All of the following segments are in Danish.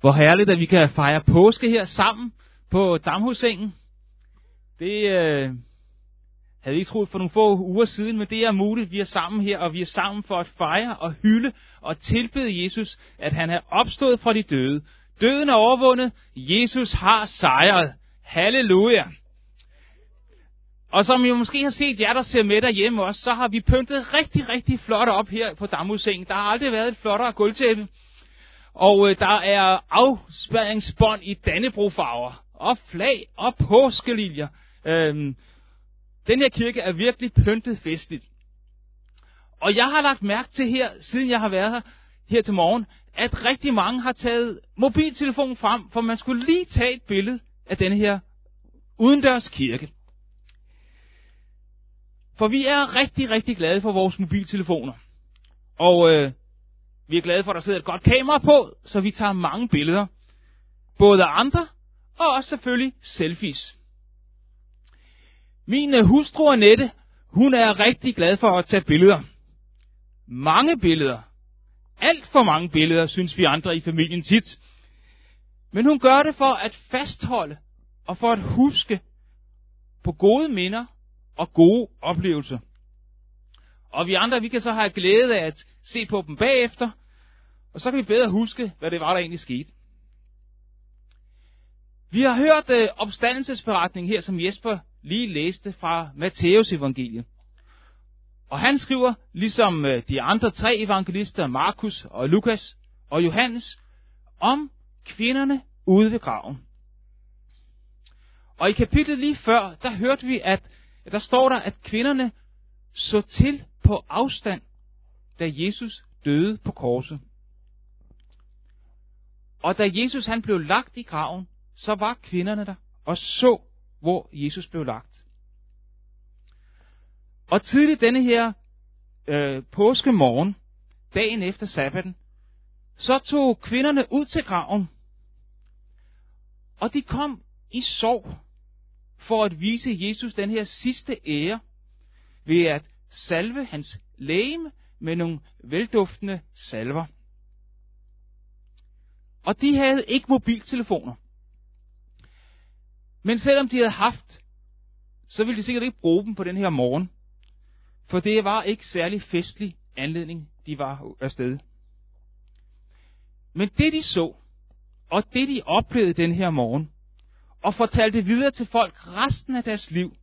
Hvor herligt, at vi kan fejre påske her sammen på Damhusengen. Det øh, havde vi ikke troet for nogle få uger siden, men det er muligt. Vi er sammen her, og vi er sammen for at fejre og hylde og tilbede Jesus, at han er opstået fra de døde. Døden er overvundet. Jesus har sejret. Halleluja. Og som I måske har set jer, der ser med derhjemme også, så har vi pyntet rigtig, rigtig flot op her på Damhusengen. Der har aldrig været et flottere gulvtæppe. Og øh, der er afspæringsbånd i Dannebrofarver, og flag og påskeliljer. Øhm, den her kirke er virkelig pyntet festligt. Og jeg har lagt mærke til her, siden jeg har været her, her til morgen, at rigtig mange har taget mobiltelefonen frem, for man skulle lige tage et billede af denne her udendørs kirke. For vi er rigtig, rigtig glade for vores mobiltelefoner. Og øh, vi er glade for, at der sidder et godt kamera på, så vi tager mange billeder. Både af andre, og også selvfølgelig selfies. Min øh, hustru Annette, hun er rigtig glad for at tage billeder. Mange billeder. Alt for mange billeder, synes vi andre i familien tit. Men hun gør det for at fastholde og for at huske på gode minder og gode oplevelser. Og vi andre, vi kan så have glæde af at se på dem bagefter, og så kan vi bedre huske, hvad det var, der egentlig skete. Vi har hørt øh, opstandelsesberetningen her, som Jesper lige læste fra Matteus evangeliet. Og han skriver, ligesom øh, de andre tre evangelister, Markus og Lukas og Johannes, om kvinderne ude ved graven. Og i kapitlet lige før, der hørte vi, at der står der, at kvinderne så til på afstand, da Jesus døde på korset. Og da Jesus han blev lagt i graven, så var kvinderne der og så, hvor Jesus blev lagt. Og tidligt denne her øh, påskemorgen, dagen efter sabbaten, så tog kvinderne ud til graven, og de kom i sorg for at vise Jesus den her sidste ære ved at salve hans lægeme med nogle velduftende salver. Og de havde ikke mobiltelefoner. Men selvom de havde haft, så ville de sikkert ikke bruge dem på den her morgen. For det var ikke særlig festlig anledning, de var afsted. Men det de så, og det de oplevede den her morgen, og fortalte videre til folk resten af deres liv,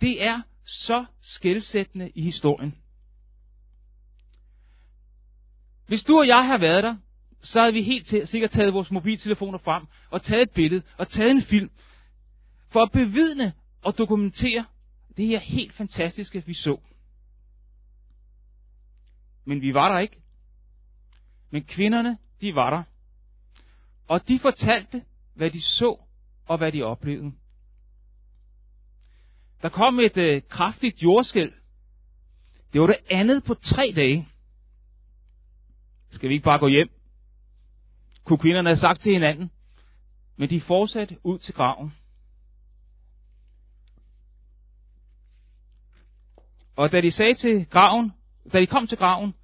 det er så skældsættende i historien. Hvis du og jeg har været der, så havde vi helt sikkert taget vores mobiltelefoner frem og taget et billede og taget en film for at bevidne og dokumentere det her helt fantastiske, vi så. Men vi var der ikke. Men kvinderne, de var der. Og de fortalte, hvad de så og hvad de oplevede. Der kom et øh, kraftigt jordskæl. Det var det andet på tre dage. Skal vi ikke bare gå hjem? Kunne kvinderne have sagt til hinanden. Men de fortsatte ud til graven. Og da de sagde til graven, da de kom til graven,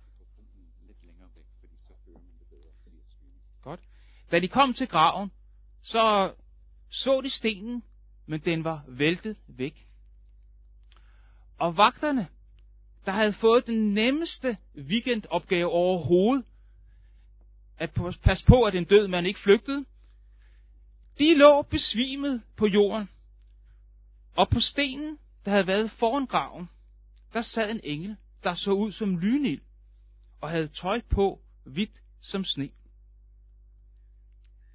godt, da de kom til graven, så så de stenen, men den var væltet væk. Og vagterne, der havde fået den nemmeste weekendopgave overhovedet, at passe på, at en død mand ikke flygtede, de lå besvimet på jorden. Og på stenen, der havde været foran graven, der sad en engel, der så ud som lynild, og havde tøj på hvidt som sne.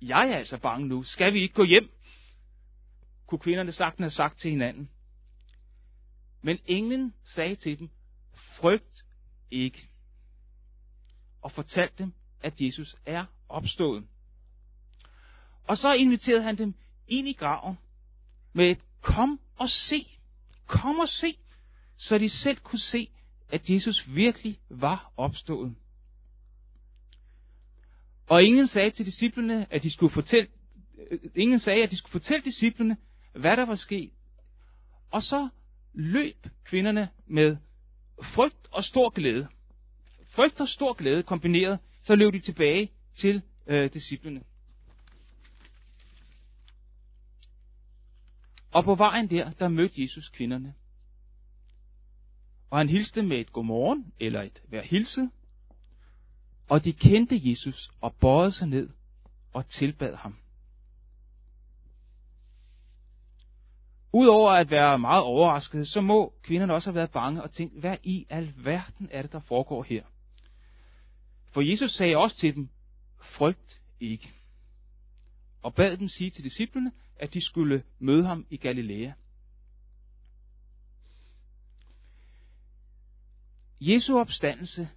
Jeg er altså bange nu. Skal vi ikke gå hjem? kunne kvinderne sagtens have sagt til hinanden. Men englen sagde til dem, frygt ikke, og fortalte dem, at Jesus er opstået. Og så inviterede han dem ind i graven med et kom og se, kom og se, så de selv kunne se, at Jesus virkelig var opstået. Og ingen sagde til disciplene, at de skulle fortælle, øh, ingen sagde, at de skulle fortælle disciplene, hvad der var sket. Og så løb kvinderne med frygt og stor glæde. Frygt og stor glæde kombineret, så løb de tilbage til øh, disciplene. Og på vejen der, der mødte Jesus kvinderne. Og han hilste med et godmorgen, eller et vær hilset. Og de kendte Jesus og bøjede sig ned og tilbad ham. Udover at være meget overrasket, så må kvinderne også have været bange og tænkt, hvad i alverden er det, der foregår her? For Jesus sagde også til dem, frygt ikke. Og bad dem sige til disciplene, at de skulle møde ham i Galilea. Jesu opstandelse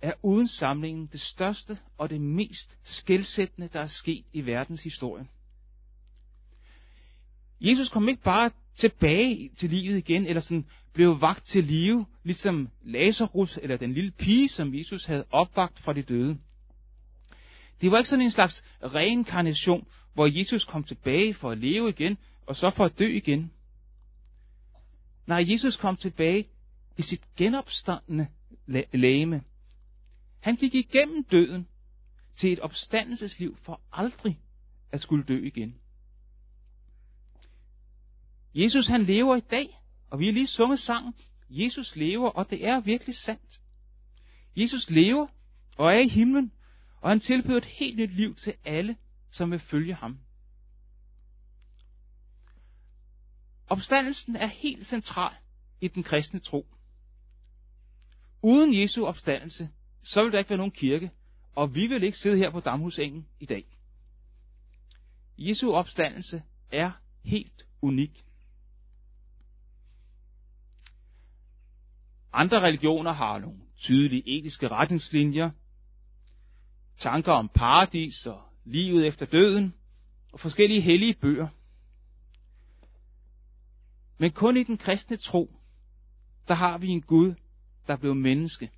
er uden samlingen det største og det mest skældsættende, der er sket i verdens historie. Jesus kom ikke bare tilbage til livet igen, eller sådan blev vagt til live, ligesom Lazarus eller den lille pige, som Jesus havde opvagt fra de døde. Det var ikke sådan en slags reinkarnation, hvor Jesus kom tilbage for at leve igen, og så for at dø igen. Nej, Jesus kom tilbage i sit genopstandende lægeme. Han gik igennem døden til et opstandelsesliv for aldrig at skulle dø igen. Jesus han lever i dag, og vi har lige sunget sangen, Jesus lever, og det er virkelig sandt. Jesus lever og er i himlen, og han tilbyder et helt nyt liv til alle, som vil følge ham. Opstandelsen er helt central i den kristne tro. Uden Jesu opstandelse, så vil der ikke være nogen kirke, og vi vil ikke sidde her på Damhusengen i dag. Jesu opstandelse er helt unik. Andre religioner har nogle tydelige etiske retningslinjer, tanker om paradis og livet efter døden, og forskellige hellige bøger. Men kun i den kristne tro, der har vi en Gud, der blev menneske,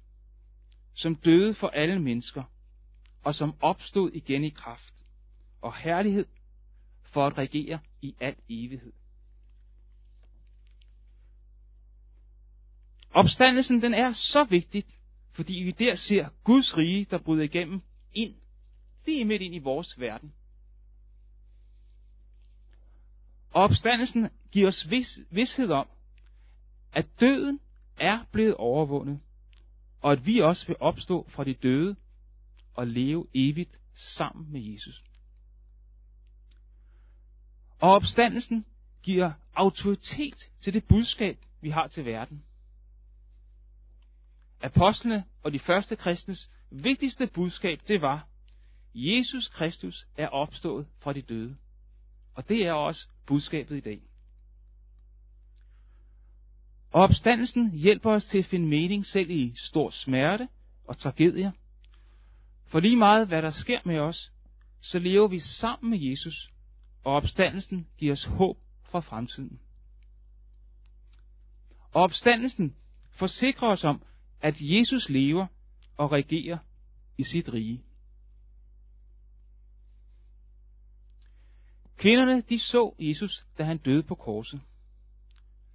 som døde for alle mennesker, og som opstod igen i kraft og herlighed for at regere i al evighed. Opstandelsen den er så vigtig, fordi vi der ser Guds rige, der bryder igennem ind, lige midt ind i vores verden. Og opstandelsen giver os vis, vidshed om, at døden er blevet overvundet, og at vi også vil opstå fra de døde og leve evigt sammen med Jesus. Og opstandelsen giver autoritet til det budskab, vi har til verden. Apostlene og de første kristnes vigtigste budskab, det var, Jesus Kristus er opstået fra de døde. Og det er også budskabet i dag. Og opstandelsen hjælper os til at finde mening selv i stor smerte og tragedier. For lige meget hvad der sker med os, så lever vi sammen med Jesus, og opstandelsen giver os håb for fremtiden. Og opstandelsen forsikrer os om, at Jesus lever og regerer i sit rige. Kvinderne, de så Jesus, da han døde på korset.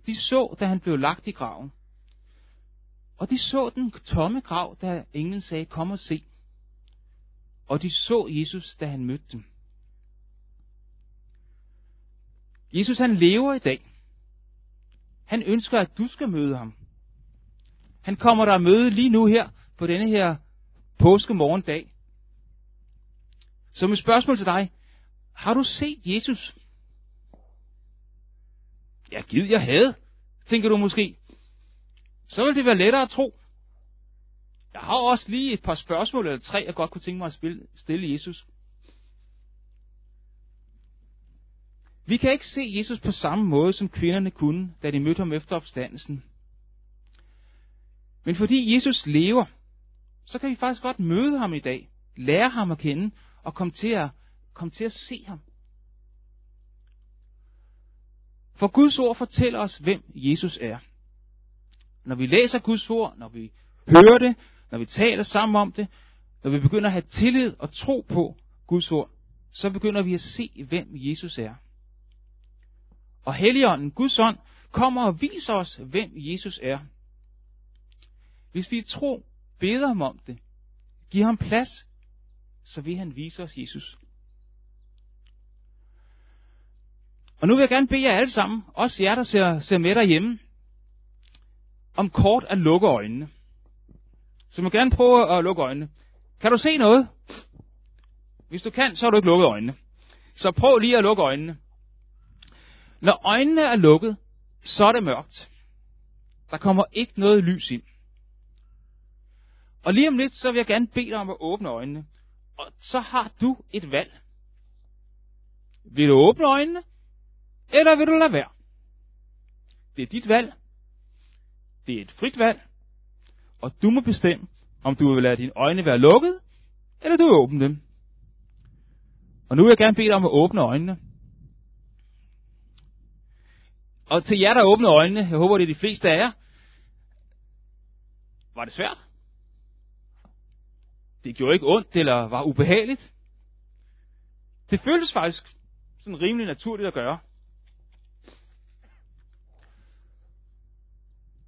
De så, da han blev lagt i graven. Og de så den tomme grav, da englen sagde, kom og se. Og de så Jesus, da han mødte dem. Jesus han lever i dag. Han ønsker, at du skal møde ham. Han kommer der at møde lige nu her, på denne her påskemorgendag. Så mit spørgsmål til dig, har du set Jesus? Ja, giv jeg havde, tænker du måske. Så vil det være lettere at tro. Jeg har også lige et par spørgsmål eller tre, jeg godt kunne tænke mig at stille Jesus. Vi kan ikke se Jesus på samme måde, som kvinderne kunne, da de mødte ham efter opstandelsen. Men fordi Jesus lever, så kan vi faktisk godt møde ham i dag, lære ham at kende og komme til at, komme til at se ham. For Guds ord fortæller os, hvem Jesus er. Når vi læser Guds ord, når vi hører det, når vi taler sammen om det, når vi begynder at have tillid og tro på Guds ord, så begynder vi at se, hvem Jesus er. Og Helligånden, Guds ånd, kommer og viser os, hvem Jesus er. Hvis vi tro beder ham om det, giver ham plads, så vil han vise os Jesus. Og nu vil jeg gerne bede jer alle sammen, også jer, der ser, ser med derhjemme, om kort at lukke øjnene. Så må gerne prøve at lukke øjnene. Kan du se noget? Hvis du kan, så har du ikke lukket øjnene. Så prøv lige at lukke øjnene. Når øjnene er lukket, så er det mørkt. Der kommer ikke noget lys ind. Og lige om lidt, så vil jeg gerne bede dig om at åbne øjnene. Og så har du et valg. Vil du åbne øjnene, eller vil du lade være? Det er dit valg. Det er et frit valg. Og du må bestemme, om du vil lade dine øjne være lukket, eller du vil åbne dem. Og nu vil jeg gerne bede dig om at åbne øjnene. Og til jer, der åbner øjnene, jeg håber, det er de fleste af jer, var det svært? Det gjorde ikke ondt, eller var ubehageligt? Det føltes faktisk sådan rimelig naturligt at gøre.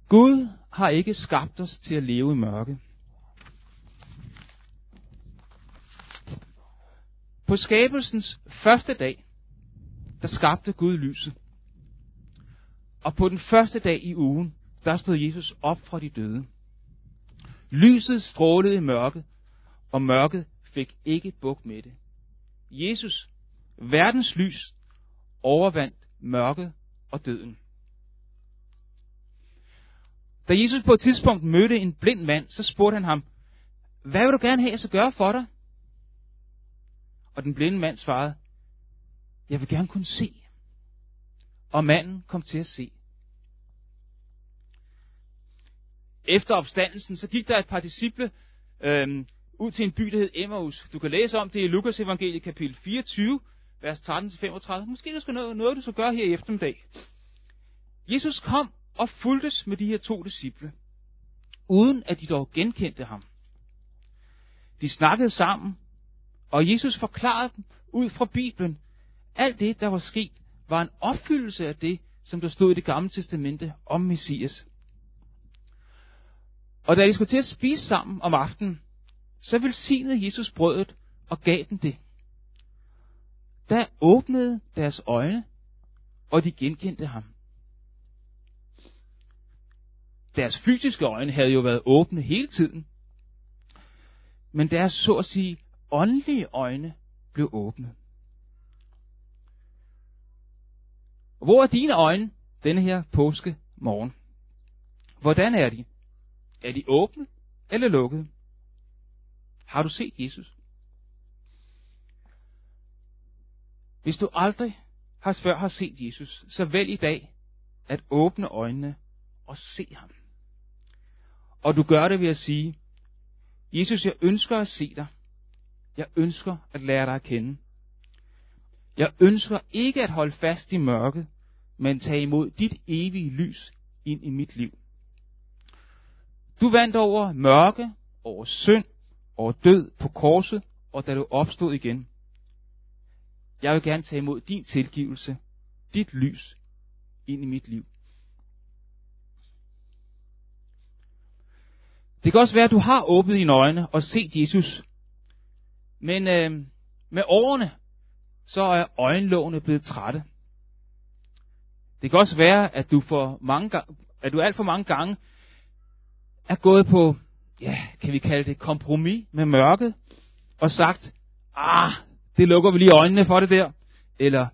Gud har ikke skabt os til at leve i mørke. På skabelsens første dag, der skabte Gud lyset. Og på den første dag i ugen, der stod Jesus op fra de døde. Lyset strålede i mørket, og mørket fik ikke bugt med det. Jesus, verdens lys, overvandt mørket og døden. Da Jesus på et tidspunkt mødte en blind mand, så spurgte han ham, hvad vil du gerne have, jeg skal gøre for dig? Og den blinde mand svarede, jeg vil gerne kunne se. Og manden kom til at se. Efter opstandelsen, så gik der et par disciple øhm, ud til en by, der hed Emmaus. Du kan læse om det i Lukas evangeliet kapitel 24, vers 13-35. Måske der skal noget, noget, du skal gøre her i eftermiddag. Jesus kom og fuldtes med de her to disciple, uden at de dog genkendte ham. De snakkede sammen, og Jesus forklarede dem ud fra Bibelen, alt det, der var sket, var en opfyldelse af det, som der stod i det gamle testamente om Messias. Og da de skulle til at spise sammen om aftenen, så velsignede Jesus brødet og gav dem det. Der åbnede deres øjne, og de genkendte ham. Deres fysiske øjne havde jo været åbne hele tiden, men deres så at sige åndelige øjne blev åbne. Hvor er dine øjne denne her påske morgen? Hvordan er de? Er de åbne eller lukkede? Har du set Jesus? Hvis du aldrig har før har set Jesus, så vælg i dag at åbne øjnene og se ham. Og du gør det ved at sige, Jesus, jeg ønsker at se dig. Jeg ønsker at lære dig at kende. Jeg ønsker ikke at holde fast i mørket, men tage imod dit evige lys ind i mit liv. Du vandt over mørke, over synd, over død på korset, og da du opstod igen. Jeg vil gerne tage imod din tilgivelse, dit lys ind i mit liv. Det kan også være, at du har åbnet dine øjne og set Jesus. Men øh, med årene, så er øjenlågene blevet trætte. Det kan også være, at du, for mange, at du alt for mange gange er gået på, ja, kan vi kalde det kompromis med mørket, og sagt, ah, det lukker vi lige øjnene for det der, eller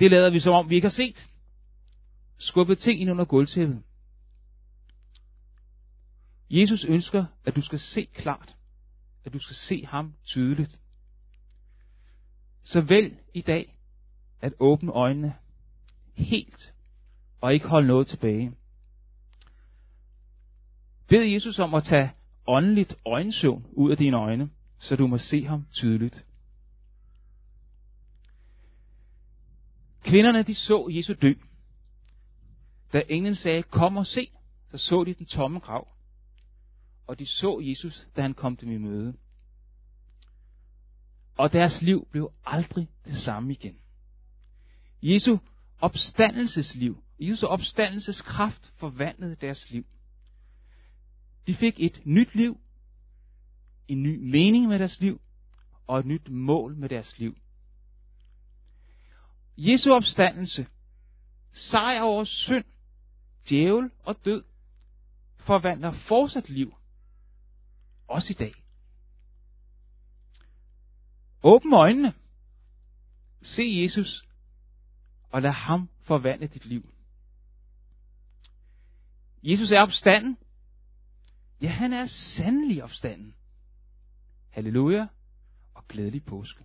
det lader vi som om, vi ikke har set. Skubbet ting ind under gulvtæppet. Jesus ønsker, at du skal se klart, at du skal se ham tydeligt. Så vælg i dag at åbne øjnene helt, og ikke holde noget tilbage. Bed Jesus om at tage åndeligt øjensøvn ud af dine øjne, så du må se ham tydeligt. Kvinderne de så Jesus dø. Da englen sagde, kom og se, så så de den tomme grav. Og de så Jesus, da han kom dem i møde. Og deres liv blev aldrig det samme igen. Jesu opstandelsesliv, Jesu opstandelseskraft forvandlede deres liv. De fik et nyt liv, en ny mening med deres liv, og et nyt mål med deres liv. Jesu opstandelse sejr over synd, djævel og død, forvandler fortsat liv. Også i dag. Åbn øjnene. Se Jesus, og lad ham forvandle dit liv. Jesus er opstanden. Ja, han er sandelig opstanden. Halleluja og glædelig påske.